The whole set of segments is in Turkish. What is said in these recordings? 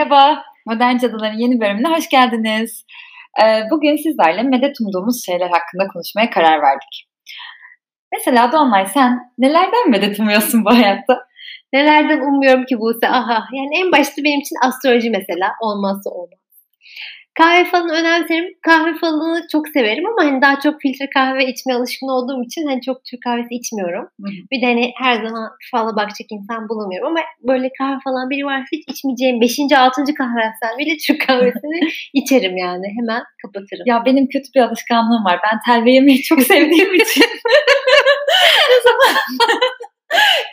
Merhaba, Modern Cadıların yeni bölümüne hoş geldiniz. Ee, bugün sizlerle medet umduğumuz şeyler hakkında konuşmaya karar verdik. Mesela Doğanay sen nelerden medet umuyorsun bu hayatta? Nelerden umuyorum ki Buse? Aha, yani en başta benim için astroloji mesela olmazsa olmaz. Kahve falan önemserim. Kahve falını çok severim ama hani daha çok filtre kahve içmeye alışkın olduğum için hani çok Türk kahvesi içmiyorum. Hı hı. Bir de hani her zaman fala bakacak insan bulamıyorum ama böyle kahve falan biri varsa hiç içmeyeceğim 5. 6. kahve yapsam bile Türk kahvesini içerim yani. Hemen kapatırım. Ya benim kötü bir alışkanlığım var. Ben telve yemeyi çok sevdiğim için ne zaman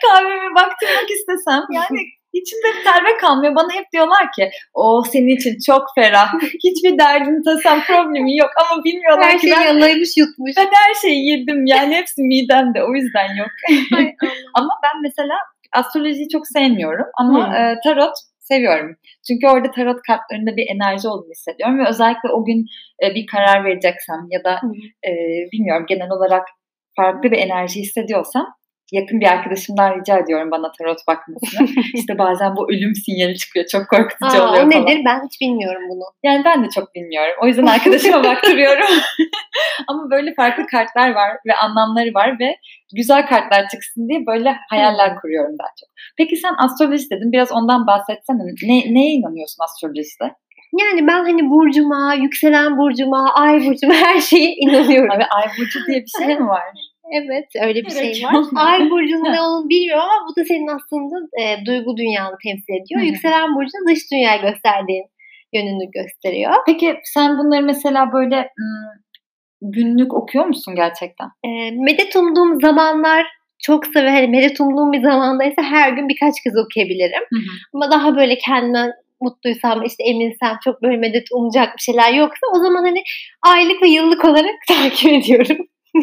kahvemi baktırmak istesem yani İçimde terbe kalmıyor. Bana hep diyorlar ki o senin için çok ferah. Hiçbir derdin tasam problemi yok ama bilmiyorlar her ki ben yalaymış yutmuş. Ben her şeyi yedim yani hepsi midemde o yüzden yok. ama ben mesela astrolojiyi çok sevmiyorum ama hmm. e, tarot seviyorum. Çünkü orada tarot kartlarında bir enerji olduğunu hissediyorum ve özellikle o gün e, bir karar vereceksem ya da e, bilmiyorum genel olarak farklı bir enerji hissediyorsam yakın bir arkadaşımdan rica ediyorum bana tarot bakmasını. İşte bazen bu ölüm sinyali çıkıyor. Çok korkutucu Aa, oluyor o nedir? Ben hiç bilmiyorum bunu. Yani ben de çok bilmiyorum. O yüzden arkadaşıma baktırıyorum. Ama böyle farklı kartlar var ve anlamları var ve güzel kartlar çıksın diye böyle hayaller kuruyorum daha çok. Peki sen astroloji dedin. Biraz ondan bahsetsene. Ne, neye inanıyorsun astrolojide? Yani ben hani burcuma, yükselen burcuma, ay burcuma her şeye inanıyorum. Abi ay burcu diye bir şey mi var? Evet öyle bir evet, şey var. Ay burcunun ne olduğunu bilmiyorum ama bu da senin aslında e, duygu dünyanı temsil ediyor. Yükselen burcun dış dünyayı gösterdiğin yönünü gösteriyor. Peki sen bunları mesela böyle günlük okuyor musun gerçekten? E, medet umduğum zamanlar çok sever. Hani medet umduğum bir zamandaysa her gün birkaç kez okuyabilirim. Hı hı. Ama daha böyle kendime mutluysam işte eminsem çok böyle medet umacak bir şeyler yoksa o zaman hani aylık ve yıllık olarak takip ediyorum.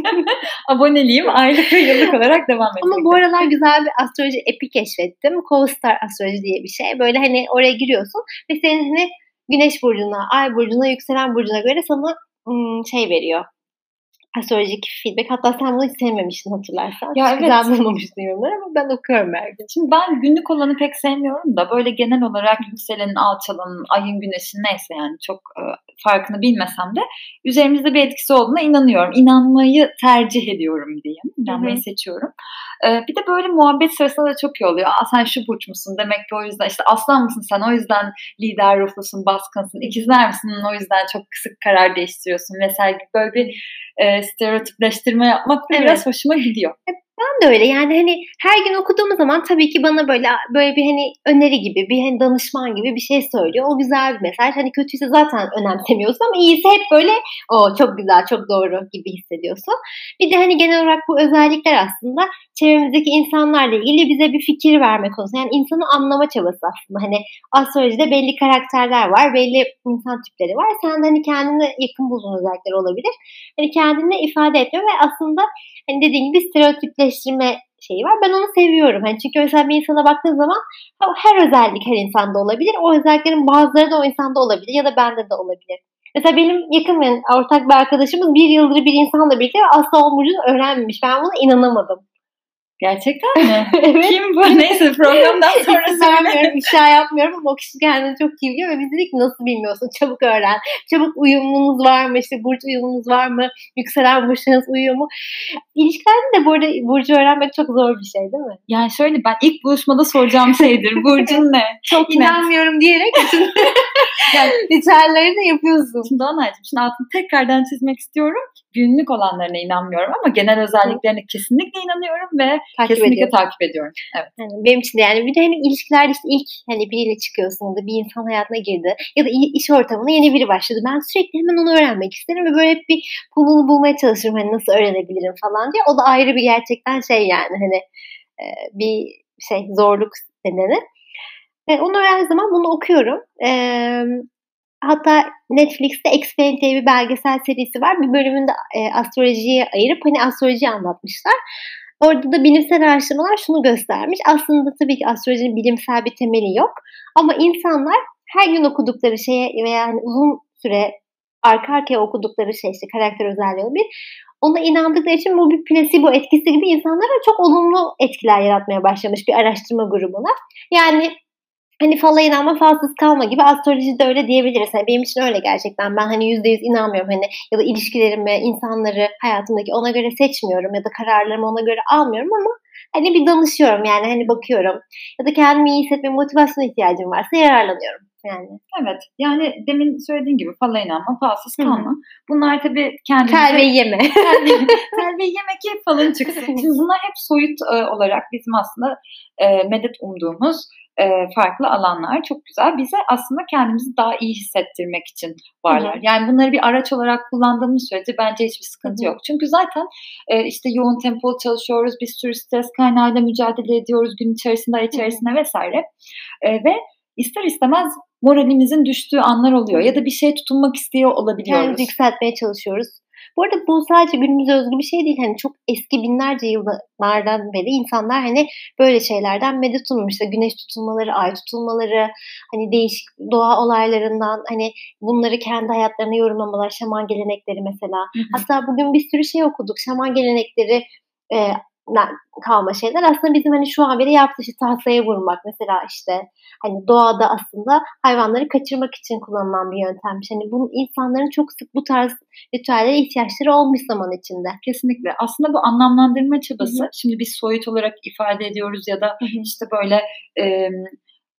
Aboneliyim aylık ve yıllık olarak devam ediyorum. Ama bu aralar güzel bir astroloji epi keşfettim. Co-Star astroloji diye bir şey. Böyle hani oraya giriyorsun ve senin hani güneş burcuna, ay burcuna, yükselen burcuna göre sana şey veriyor astrolojik feedback. Hatta sen bunu hiç sevmemiştin hatırlarsan. Ya hiç evet. güzel bulmamıştın yorumları ama ben okuyorum gün. Şimdi ben günlük olanı pek sevmiyorum da böyle genel olarak yükselenin, alçalanın, ayın, güneşin neyse yani çok e, farkını bilmesem de üzerimizde bir etkisi olduğuna inanıyorum. İnanmayı tercih ediyorum diyeyim. İnanmayı Hı-hı. seçiyorum. E, bir de böyle muhabbet sırasında da çok iyi oluyor. Aa, sen şu burç musun? Demek ki o yüzden işte aslan mısın sen? O yüzden lider ruhlusun, baskınsın. İkizler misin? O yüzden çok kısık karar değiştiriyorsun vesaire gibi böyle bir e, stereotipleştirme yapmak da evet. biraz hoşuma gidiyor. Ben de öyle yani hani her gün okuduğum zaman tabii ki bana böyle böyle bir hani öneri gibi bir hani danışman gibi bir şey söylüyor. O güzel bir mesaj. Hani kötüyse zaten önemsemiyorsun ama iyiyse hep böyle o çok güzel çok doğru gibi hissediyorsun. Bir de hani genel olarak bu özellikler aslında çevremizdeki insanlarla ilgili bize bir fikir verme konusu. Yani insanı anlama çabası aslında. Hani astrolojide belli karakterler var, belli insan tipleri var. Sen de hani kendine yakın bulduğun özellikler olabilir. Hani kendini ifade etme ve aslında hani dediğim gibi stereotipleştirme şeyi var. Ben onu seviyorum. Hani çünkü mesela bir insana baktığın zaman her özellik her insanda olabilir. O özelliklerin bazıları da o insanda olabilir ya da bende de olabilir. Mesela benim yakın ve ortak bir arkadaşımız bir yıldır bir insanla birlikte asla o öğrenmemiş. Ben buna inanamadım. Gerçekten mi? evet. Kim bu? Neyse programdan sonra söylemiyorum. ifşa yapmıyorum ama o kişi kendini çok iyi biliyor ve biz dedik nasıl bilmiyorsun? Çabuk öğren. Çabuk uyumunuz var mı? İşte burç uyumunuz var mı? Yükselen burçlarınız uyuyor mu? İlişkilerde de bu arada burcu öğrenmek çok zor bir şey değil mi? Yani şöyle ben ilk buluşmada soracağım şeydir. Burcun ne? Çok İnanmıyorum net. diyerek bütün yani, ritüelleri de yapıyorsun. Şimdi Anaycığım şimdi altını tekrardan çizmek istiyorum. Günlük olanlarına inanmıyorum ama genel özelliklerine kesinlikle inanıyorum ve takip Kesinlikle ediyorum. takip ediyorum. Evet. Yani benim için de yani bir de hani ilişkilerde işte ilk hani biriyle çıkıyorsun da bir insan hayatına girdi ya da iş ortamına yeni biri başladı. Ben sürekli hemen onu öğrenmek isterim ve böyle hep bir konunu bulmaya çalışırım hani nasıl öğrenebilirim falan diye. O da ayrı bir gerçekten şey yani hani e, bir şey zorluk nedeni. E, onu öğrendiğim zaman bunu okuyorum. E, hatta Netflix'te diye bir belgesel serisi var. Bir bölümünde e, astrolojiye ayırıp hani astrolojiyi anlatmışlar. Orada da bilimsel araştırmalar şunu göstermiş. Aslında tabii ki astrolojinin bilimsel bir temeli yok. Ama insanlar her gün okudukları şeye veya yani uzun süre arka arkaya okudukları şey işte karakter özelliği bir ona inandıkları için bu bir placebo etkisi gibi insanlara çok olumlu etkiler yaratmaya başlamış bir araştırma grubuna. Yani hani fala inanma falsız kalma gibi astroloji de öyle diyebiliriz. Yani benim için öyle gerçekten. Ben hani yüzde yüz inanmıyorum. Hani ya da ilişkilerimi, insanları hayatımdaki ona göre seçmiyorum ya da kararlarımı ona göre almıyorum ama hani bir danışıyorum yani hani bakıyorum. Ya da kendimi iyi hissetme motivasyon ihtiyacım varsa yararlanıyorum. Yani. Evet. Yani demin söylediğin gibi fala inanma, falsız kalma. Hı-hı. Bunlar tabii kendimize... Telveyi yeme. telveyi yeme ki falın çıksın. Şimdi bunlar hep soyut e, olarak bizim aslında e, medet umduğumuz e, farklı alanlar. Çok güzel. Bize aslında kendimizi daha iyi hissettirmek için varlar. Hı-hı. Yani bunları bir araç olarak kullandığımız sürece bence hiçbir sıkıntı Hı-hı. yok. Çünkü zaten e, işte yoğun tempolu çalışıyoruz. Bir sürü stres kaynağıyla mücadele ediyoruz gün içerisinde, içerisinde Hı-hı. vesaire. E, ve ister istemez moralimizin düştüğü anlar oluyor ya da bir şey tutunmak istiyor olabiliyoruz. Kendimizi yükseltmeye çalışıyoruz. Bu arada bu sadece günümüze özgü bir şey değil. Hani çok eski binlerce yıllardan beri insanlar hani böyle şeylerden medet ummuş. İşte güneş tutulmaları, ay tutulmaları, hani değişik doğa olaylarından hani bunları kendi hayatlarına yorumlamalar, şaman gelenekleri mesela. Hatta bugün bir sürü şey okuduk. Şaman gelenekleri e, kalma şeyler aslında bizim hani şu an bile yaptığı şey tahtaya vurmak mesela işte hani doğada aslında hayvanları kaçırmak için kullanılan bir yöntemmiş. Hani bu insanların çok sık bu tarz ritüellere ihtiyaçları olmuş zaman içinde. Kesinlikle. Aslında bu anlamlandırma çabası Hı-hı. şimdi biz soyut olarak ifade ediyoruz ya da Hı-hı. işte böyle e,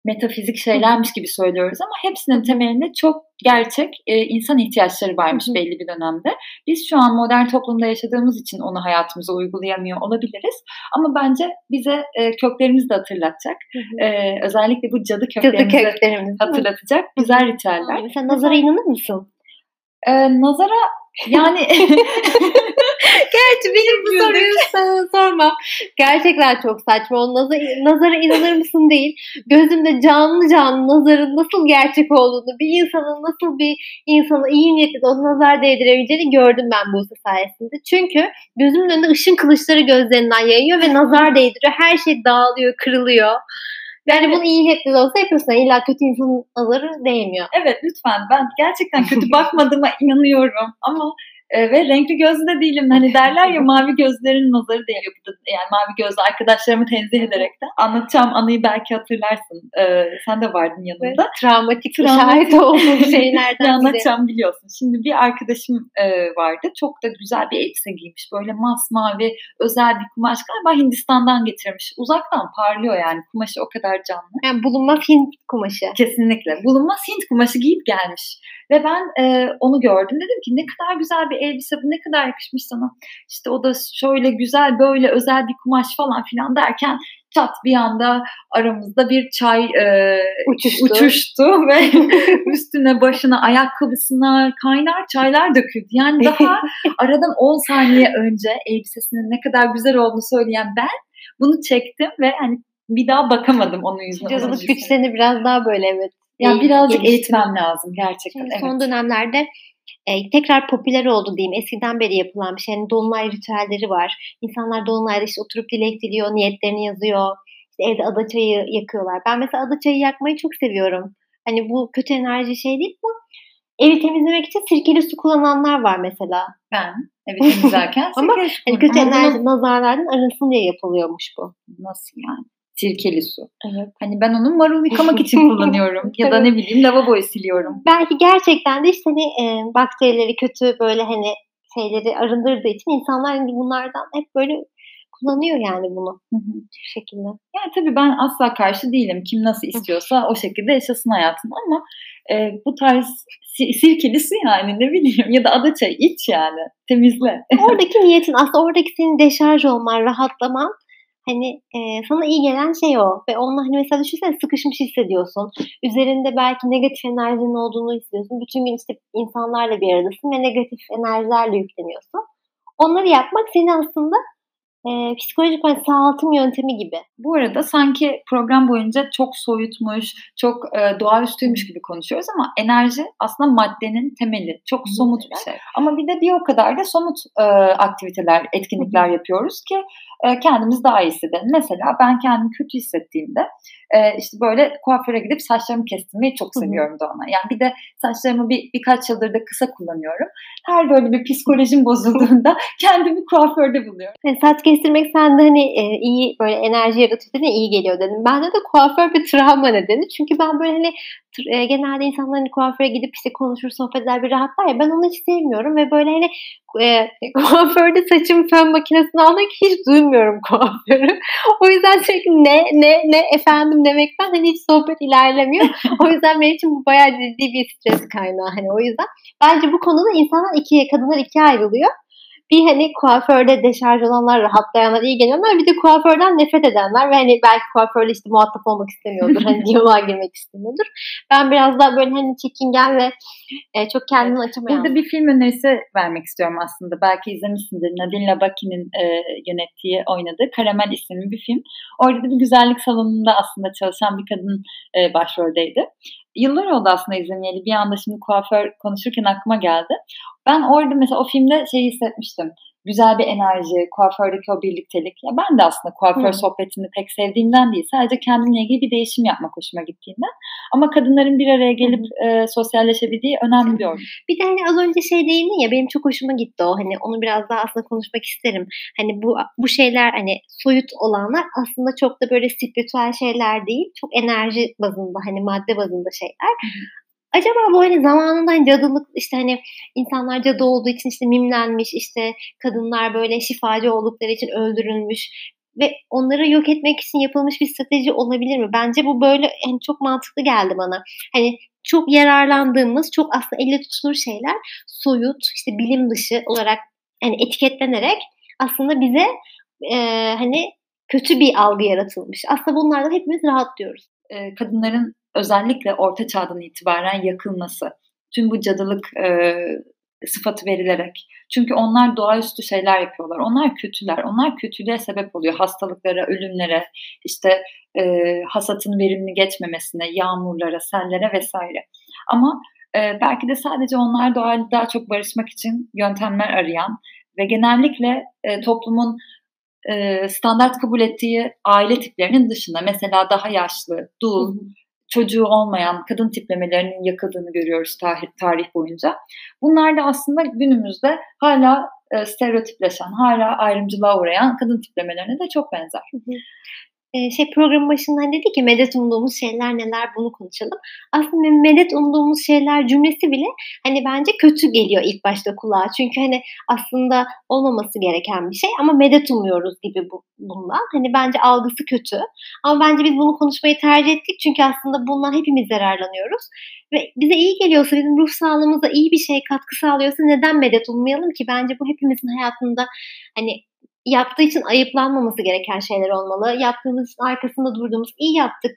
metafizik şeylermiş gibi söylüyoruz ama hepsinin temelinde çok gerçek e, insan ihtiyaçları varmış belli bir dönemde. Biz şu an modern toplumda yaşadığımız için onu hayatımıza uygulayamıyor olabiliriz. Ama bence bize e, köklerimizi de hatırlatacak. E, özellikle bu cadı köklerimizi, cadı köklerimizi hatırlatacak güzel ritüeller. Sen nazara inanır mısın? E, nazara yani Gerçi benim bu soruyu sana sormam. Gerçekten çok saçma. O nazar, nazara inanır mısın değil. Gözümde canlı canlı nazarın nasıl gerçek olduğunu, bir insanın nasıl bir insana iyi niyetli o nazar değdirebileceğini gördüm ben bu sayesinde. Çünkü gözümün önünde ışın kılıçları gözlerinden yayıyor ve nazar değdiriyor. Her şey dağılıyor, kırılıyor. Yani bunu iyi niyetli de olsa yapıyorsun. İlla kötü insanın nazarı değmiyor. Evet lütfen. Ben gerçekten kötü bakmadığıma inanıyorum. Ama e, ve renkli gözlü de değilim. Hani derler ya mavi gözlerin nazarı değiyor. Yani mavi gözlü arkadaşlarımı tenzih ederek de anlatacağım anıyı belki hatırlarsın. E, sen de vardın yanımda. Evet, travmatik, travmatik şahit olduğum şeylerden anlatacağım biliyorsun. Şimdi bir arkadaşım e, vardı. Çok da güzel bir elbise giymiş. Böyle masmavi özel bir kumaş galiba Hindistan'dan getirmiş. Uzaktan parlıyor yani. Kumaşı o kadar canlı. Yani bulunmaz Hint kumaşı. Kesinlikle. Bulunmaz Hint kumaşı giyip gelmiş. Ve ben e, onu gördüm. Dedim ki ne kadar güzel bir elbise bu ne kadar yakışmış sana. İşte o da şöyle güzel böyle özel bir kumaş falan filan derken çat bir anda aramızda bir çay e, uçuştu. uçuştu ve üstüne başına ayakkabısına kaynar çaylar döküldü. Yani daha aradan 10 saniye önce elbisesinin ne kadar güzel olduğunu söyleyen ben bunu çektim ve hani bir daha bakamadım onun yüzüne. Cazılık güçlerini biraz daha böyle evet yani birazcık eğitmem lazım gerçekten. Şimdi evet. Son dönemlerde e, tekrar popüler oldu diyeyim. Eskiden beri yapılan bir şey. Yani dolunay ritüelleri var. İnsanlar dolunayda işte oturup dilek diliyor, niyetlerini yazıyor. İşte evde ada çayı yakıyorlar. Ben mesela ada çayı yakmayı çok seviyorum. Hani bu kötü enerji şey değil mi? Evi temizlemek için sirkeli su kullananlar var mesela. Ben evi temizlerken Ama hani kötü enerji nazarlardan arasın diye yapılıyormuş bu. Nasıl yani? Sirkeli su. Evet. Hani ben onu marul yıkamak için kullanıyorum ya da ne bileyim lavaboyu siliyorum. Belki gerçekten de işte hani e, bakterileri kötü böyle hani şeyleri arındırdığı için insanlar hani bunlardan hep böyle kullanıyor yani bunu bu şekilde. Yani tabii ben asla karşı değilim. Kim nasıl istiyorsa o şekilde yaşasın hayatını ama e, bu tarz sirkeli su yani ne bileyim ya da adaçay iç yani temizle. Oradaki niyetin aslında oradaki senin deşarj olman, rahatlaman Hani e, sana iyi gelen şey o. Ve onunla hani mesela düşünsene sıkışmış hissediyorsun. Üzerinde belki negatif enerjinin olduğunu hissediyorsun. Bütün gün işte insanlarla bir aradasın ve negatif enerjilerle yükleniyorsun. Onları yapmak seni aslında e, psikolojik hani sağaltım yöntemi gibi. Bu arada sanki program boyunca çok soyutmuş, çok e, doğaüstüymüş gibi konuşuyoruz ama enerji aslında maddenin temeli. Çok somut bir şey. Ama bir de bir o kadar da somut e, aktiviteler, etkinlikler yapıyoruz ki e, kendimiz daha iyi hissedelim. Mesela ben kendimi kötü hissettiğimde e, işte böyle kuaföre gidip saçlarımı kestirmeyi çok seviyorum da ona. Yani bir de saçlarımı bir, birkaç yıldır da kısa kullanıyorum. Her böyle bir psikolojim bozulduğunda kendimi kuaförde buluyorum. E, saç kestirmek sende hani e, iyi böyle enerji yaratıyor dedin iyi geliyor dedim. Bende de kuaför bir travma nedeni. Çünkü ben böyle hani e, genelde insanlar hani kuaföre gidip işte konuşur sohbet eder bir rahatlar ya ben onu hiç sevmiyorum ve böyle hani e, kuaförde saçım fön makinesini almak hiç duymuyorum kuaförü. o yüzden sürekli ne ne ne efendim demekten hani hiç sohbet ilerlemiyor. o yüzden benim için bu bayağı ciddi bir stres kaynağı hani o yüzden. Bence bu konuda insanlar ikiye kadınlar ikiye ayrılıyor bir hani kuaförde deşarj olanlar, rahatlayanlar, iyi gelenler bir de kuaförden nefret edenler ve hani belki kuaförle işte muhatap olmak istemiyordur. hani diyaloğa girmek istemiyordur. Ben biraz daha böyle hani çekingen ve e, çok kendini açamayan. Burada bir film önerisi vermek istiyorum aslında. Belki izlemişsindir. Nadine Labaki'nin e, yönettiği, oynadığı Karamel isimli bir film. Orada da bir güzellik salonunda aslında çalışan bir kadın e, başroldeydi yıllar oldu aslında izlemeyeli. Bir anda şimdi kuaför konuşurken aklıma geldi. Ben orada mesela o filmde şey hissetmiştim güzel bir enerji, kuafördeki o birliktelik. Ya ben de aslında kuaför Hı. sohbetini pek sevdiğimden değil. Sadece kendimle ilgili bir değişim yapmak hoşuma gittiğinden. Ama kadınların bir araya gelip e, sosyalleşebildiği önemli bir ortam. Bir de hani az önce şey değindin ya benim çok hoşuma gitti o. Hani onu biraz daha aslında konuşmak isterim. Hani bu bu şeyler hani soyut olanlar aslında çok da böyle spiritüel şeyler değil. Çok enerji bazında hani madde bazında şeyler. Hı. Acaba bu hani zamanında hani cadılık işte hani insanlar cadı olduğu için işte mimlenmiş işte kadınlar böyle şifacı oldukları için öldürülmüş ve onları yok etmek için yapılmış bir strateji olabilir mi? Bence bu böyle hani çok mantıklı geldi bana. Hani çok yararlandığımız, çok aslında elle tutulur şeyler soyut, işte bilim dışı olarak hani etiketlenerek aslında bize e, hani kötü bir algı yaratılmış. Aslında bunlardan hepimiz rahatlıyoruz. E, kadınların özellikle orta çağdan itibaren yakılması, tüm bu cadılık e, sıfatı verilerek. Çünkü onlar doğaüstü şeyler yapıyorlar. Onlar kötüler. Onlar kötülüğe sebep oluyor. Hastalıklara, ölümlere, işte e, hasatın verimli geçmemesine, yağmurlara, sellere vesaire. Ama e, belki de sadece onlar doğayla daha çok barışmak için yöntemler arayan ve genellikle e, toplumun e, standart kabul ettiği aile tiplerinin dışında mesela daha yaşlı, dul, çocuğu olmayan kadın tiplemelerinin yakıldığını görüyoruz tarih, tarih boyunca. Bunlar da aslında günümüzde hala e, stereotipleşen, hala ayrımcılığa uğrayan kadın tiplemelerine de çok benzer. Hı hı e, şey programın başında hani dedi ki medet umduğumuz şeyler neler bunu konuşalım. Aslında medet umduğumuz şeyler cümlesi bile hani bence kötü geliyor ilk başta kulağa. Çünkü hani aslında olmaması gereken bir şey ama medet umuyoruz gibi bu, bundan. Hani bence algısı kötü. Ama bence biz bunu konuşmayı tercih ettik çünkü aslında bundan hepimiz zararlanıyoruz. Ve bize iyi geliyorsa, bizim ruh sağlığımıza iyi bir şey katkı sağlıyorsa neden medet ummayalım ki? Bence bu hepimizin hayatında hani yaptığı için ayıplanmaması gereken şeyler olmalı. Yaptığımız için arkasında durduğumuz iyi yaptık.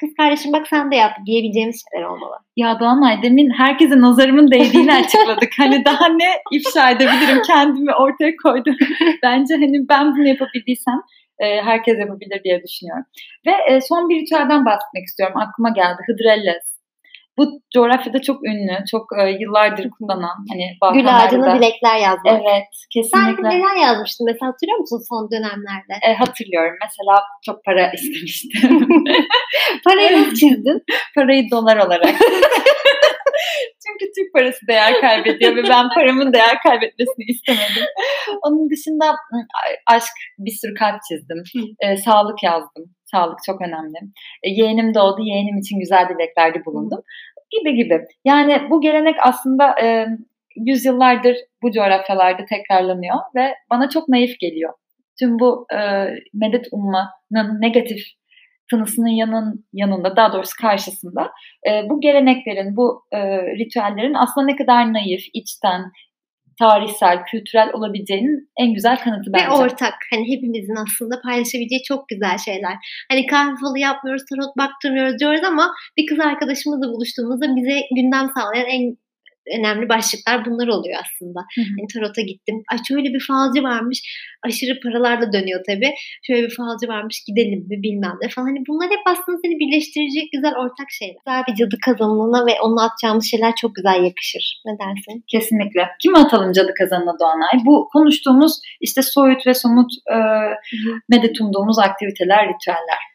Kız kardeşim bak sen de yaptın diyebileceğimiz şeyler olmalı. Ya Doğanay demin herkese nazarımın değdiğini açıkladık. hani daha ne ifşa edebilirim kendimi ortaya koydum. Bence hani ben bunu yapabildiysem e, herkes yapabilir diye düşünüyorum. Ve e, son bir ritüelden bahsetmek istiyorum. Aklıma geldi. Hıdrellez bu coğrafyada çok ünlü, çok e, yıllardır kullanan hani Gül ağacına dilekler yazmak. Evet, kesinlikle. Sen neler yazmıştın mesela hatırlıyor musun son dönemlerde? E, hatırlıyorum. Mesela çok para istemiştim. Parayı nasıl çizdin? Parayı dolar olarak. Çünkü Türk parası değer kaybediyor ve ben paramın değer kaybetmesini istemedim. Onun dışında aşk bir sürü kalp çizdim. E, sağlık yazdım. Sağlık çok önemli. E, yeğenim doğdu. Yeğenim için güzel dileklerde bulundum. Gibi gibi. Yani bu gelenek aslında e, yüzyıllardır bu coğrafyalarda tekrarlanıyor ve bana çok naif geliyor. Tüm bu e, medet ummanın negatif tınısının yanın, yanında daha doğrusu karşısında e, bu geleneklerin, bu e, ritüellerin aslında ne kadar naif, içten, tarihsel, kültürel olabileceğinin en güzel kanıtı bence. Ve ortak. Hani hepimizin aslında paylaşabileceği çok güzel şeyler. Hani kahve falı yapmıyoruz, tarot baktırmıyoruz diyoruz ama bir kız arkadaşımızla buluştuğumuzda bize gündem sağlayan en önemli başlıklar bunlar oluyor aslında. Yani tarota gittim. Ay şöyle bir falcı varmış. Aşırı paralarla dönüyor tabii. Şöyle bir falcı varmış gidelim mi bilmem ne falan. Hani bunlar hep aslında seni birleştirecek güzel ortak şeyler. Güzel bir cadı kazanına ve onunla atacağımız şeyler çok güzel yakışır. Ne dersin? Kesinlikle. Kime atalım cadı kazanına Doğanay? Bu konuştuğumuz işte soyut ve somut e, medet umduğumuz aktiviteler, ritüeller.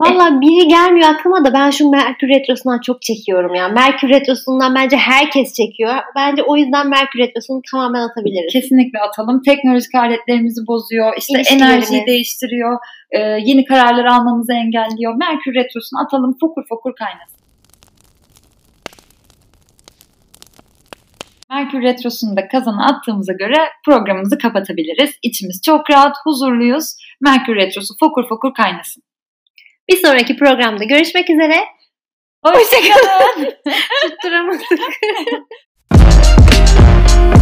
Valla biri gelmiyor aklıma da ben şu Merkür Retrosu'ndan çok çekiyorum ya. Merkür Retrosu'ndan bence herkes çekiyor. Bence o yüzden Merkür Retrosu'nu tamamen atabiliriz. Kesinlikle atalım. Teknolojik aletlerimizi bozuyor. İşte enerjiyi değiştiriyor. E, yeni kararlar almamızı engelliyor. Merkür Retrosu'nu atalım. Fokur fokur kaynasın. Merkür Retrosu'nu da kazana attığımıza göre programımızı kapatabiliriz. İçimiz çok rahat, huzurluyuz. Merkür Retrosu fokur fokur kaynasın. Bir sonraki programda görüşmek üzere. Hoşçakalın. Tutturamadık.